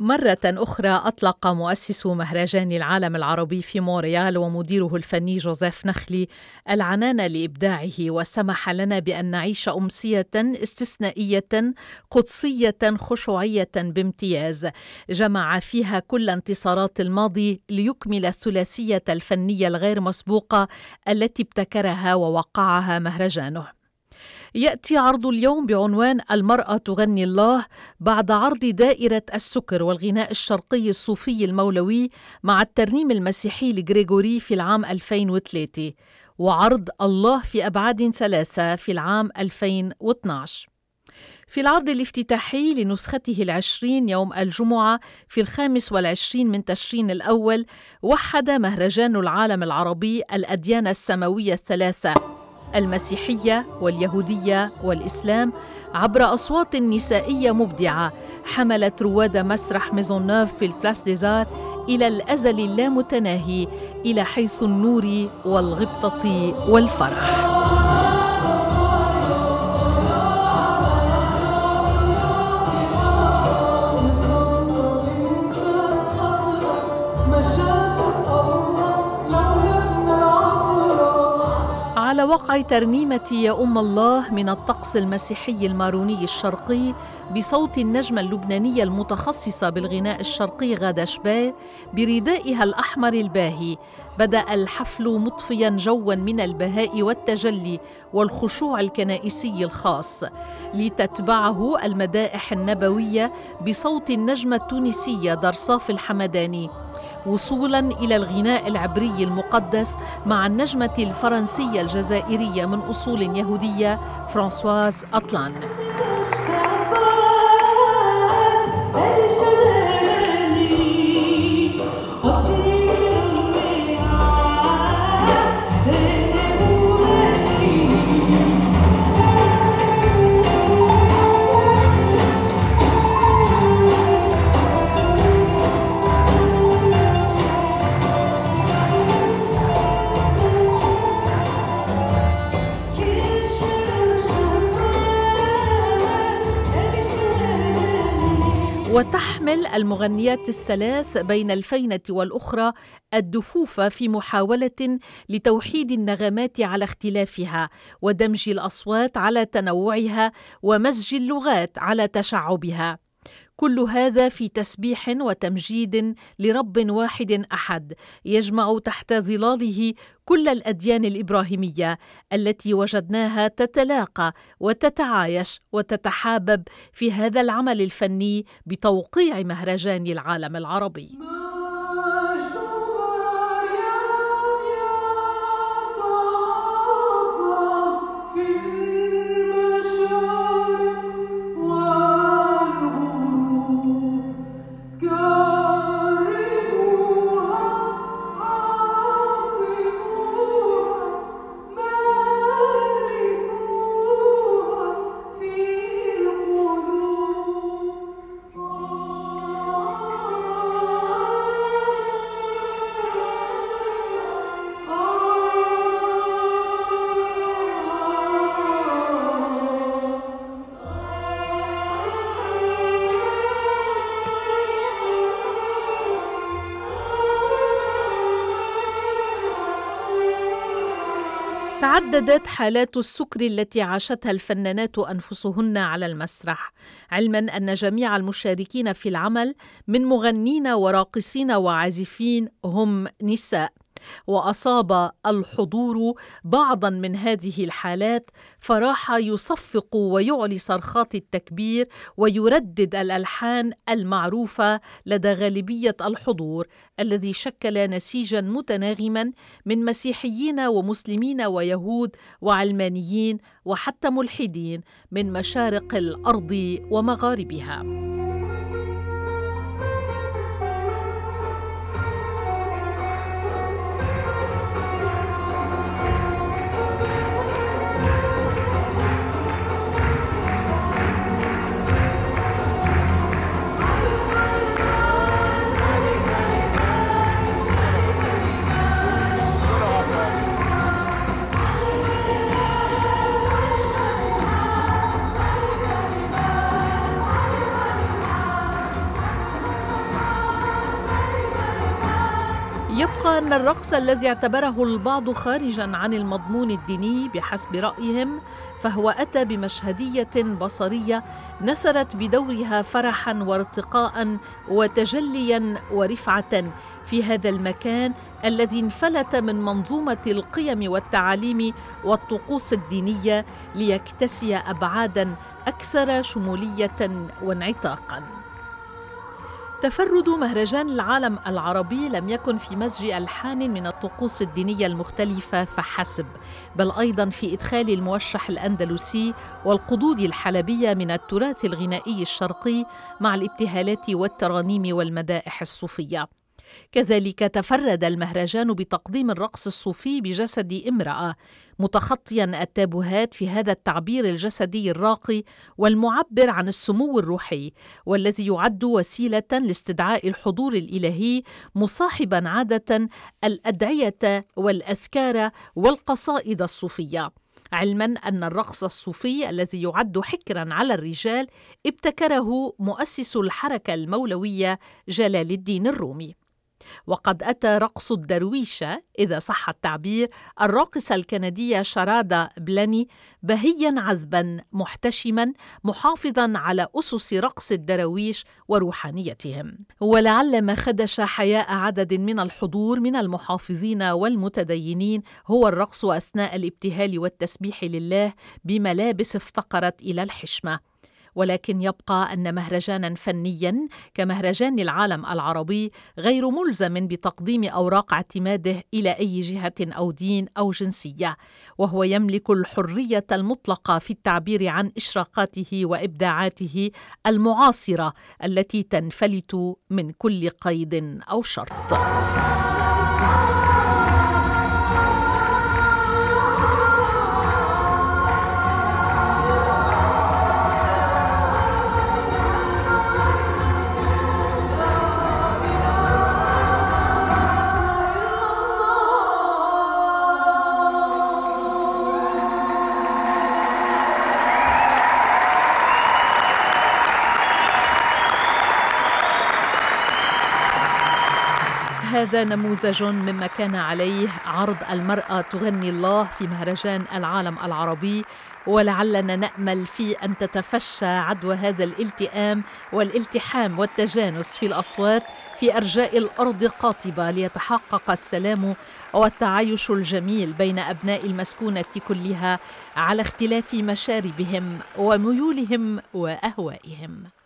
مرة أخرى أطلق مؤسس مهرجان العالم العربي في مونريال ومديره الفني جوزيف نخلي العنان لإبداعه وسمح لنا بأن نعيش أمسية استثنائية قدسية خشوعية بامتياز. جمع فيها كل انتصارات الماضي ليكمل الثلاثية الفنية الغير مسبوقة التي ابتكرها ووقعها مهرجانه. يأتي عرض اليوم بعنوان المرأة تغني الله بعد عرض دائرة السكر والغناء الشرقي الصوفي المولوي مع الترنيم المسيحي لغريغوري في العام 2003 وعرض الله في أبعاد ثلاثة في العام 2012 في العرض الافتتاحي لنسخته العشرين يوم الجمعة في الخامس والعشرين من تشرين الأول وحد مهرجان العالم العربي الأديان السماوية الثلاثة. المسيحية واليهودية والإسلام عبر أصوات نسائية مبدعة. حملت رواد مسرح Maisonneuve في ال Place des Arts إلى الأزل اللامتناهي إلى حيث النور والغبطة والفرح. وقع ترنيمة يا أم الله من الطقس المسيحي الماروني الشرقي بصوت النجمة اللبنانية المتخصصة بالغناء الشرقي غادة شباه بردائها الأحمر الباهي. بدأ الحفل مطفيا جوا من البهاء والتجلي والخشوع الكنائسي الخاص لتتبعه المدائح النبوية بصوت النجمة التونسية درصاف الحمداني. وصولا إلى الغناء العبري المقدس مع النجمة الفرنسية الجزائرية من أصول يهودية فرانسواز أطلان. وتحمل المغنيات الثلاث بين الفينة والأخرى الدفوف في محاولة لتوحيد النغمات على اختلافها ودمج الأصوات على تنوعها ومزج اللغات على تشعبها. كل هذا في تسبيح وتمجيد لرب واحد أحد يجمع تحت ظلاله كل الأديان الإبراهيمية التي وجدناها تتلاقى وتتعايش وتتحابب في هذا العمل الفني بتوقيع مهرجان العالم العربي. go. تعددت حالات السكر التي عاشتها الفنانات أنفسهن على المسرح علما أن جميع المشاركين في العمل من مغنين وراقصين وعازفين هم نساء. وأصاب الحضور بعضا من هذه الحالات فراح يصفق ويعلي صرخات التكبير ويردد الألحان المعروفة لدى غالبية الحضور الذي شكل نسيجا متناغما من مسيحيين ومسلمين ويهود وعلمانيين وحتى ملحدين من مشارق الأرض ومغاربها. يبقى أن الرقص الذي اعتبره البعض خارجا عن المضمون الديني بحسب رأيهم فهو أتى بمشهدية بصرية نسرت بدورها فرحا وارتقاء وتجليا ورفعة في هذا المكان الذي انفلت من منظومة القيم والتعاليم والطقوس الدينية ليكتسي أبعادا أكثر شمولية وانعتاقا. تفرد مهرجان العالم العربي لم يكن في مزج ألحان من الطقوس الدينية المختلفة فحسب بل أيضا في إدخال الموشح الأندلسي والقضود الحلبية من التراث الغنائي الشرقي مع الابتهالات والترانيم والمدائح الصوفية. كذلك تفرد المهرجان بتقديم الرقص الصوفي بجسد امرأة متخطيا التابوهات في هذا التعبير الجسدي الراقي والمعبر عن السمو الروحي والذي يعد وسيلة لاستدعاء الحضور الإلهي مصاحبا عادة الأدعية والأذكار والقصائد الصوفية. علما أن الرقص الصوفي الذي يعد حكرا على الرجال ابتكره مؤسس الحركة المولوية جلال الدين الرومي. وقد أتى رقص الدرويشة إذا صح التعبير الراقصة الكندية شرادا بلاني بهيا عذبا محتشما محافظا على أسس رقص الدراويش وروحانيتهم. ولعل ما خدش حياء عدد من الحضور من المحافظين والمتدينين هو الرقص أثناء الابتهال والتسبيح لله بملابس افتقرت إلى الحشمة. ولكن يبقى أن مهرجانا فنيا كمهرجان العالم العربي غير ملزم بتقديم أوراق اعتماده إلى أي جهة أو دين أو جنسية وهو يملك الحرية المطلقة في التعبير عن إشراقاته وإبداعاته المعاصرة التي تنفلت من كل قيد أو شرط. هذا نموذج مما كان عليه عرض المرأة تغني الله في مهرجان العالم العربي ولعلنا نأمل في أن تتفشى عدوى هذا الالتئام والالتحام والتجانس في الأصوات في أرجاء الأرض قاطبة ليتحقق السلام والتعايش الجميل بين أبناء المسكونة كلها على اختلاف مشاربهم وميولهم وأهوائهم.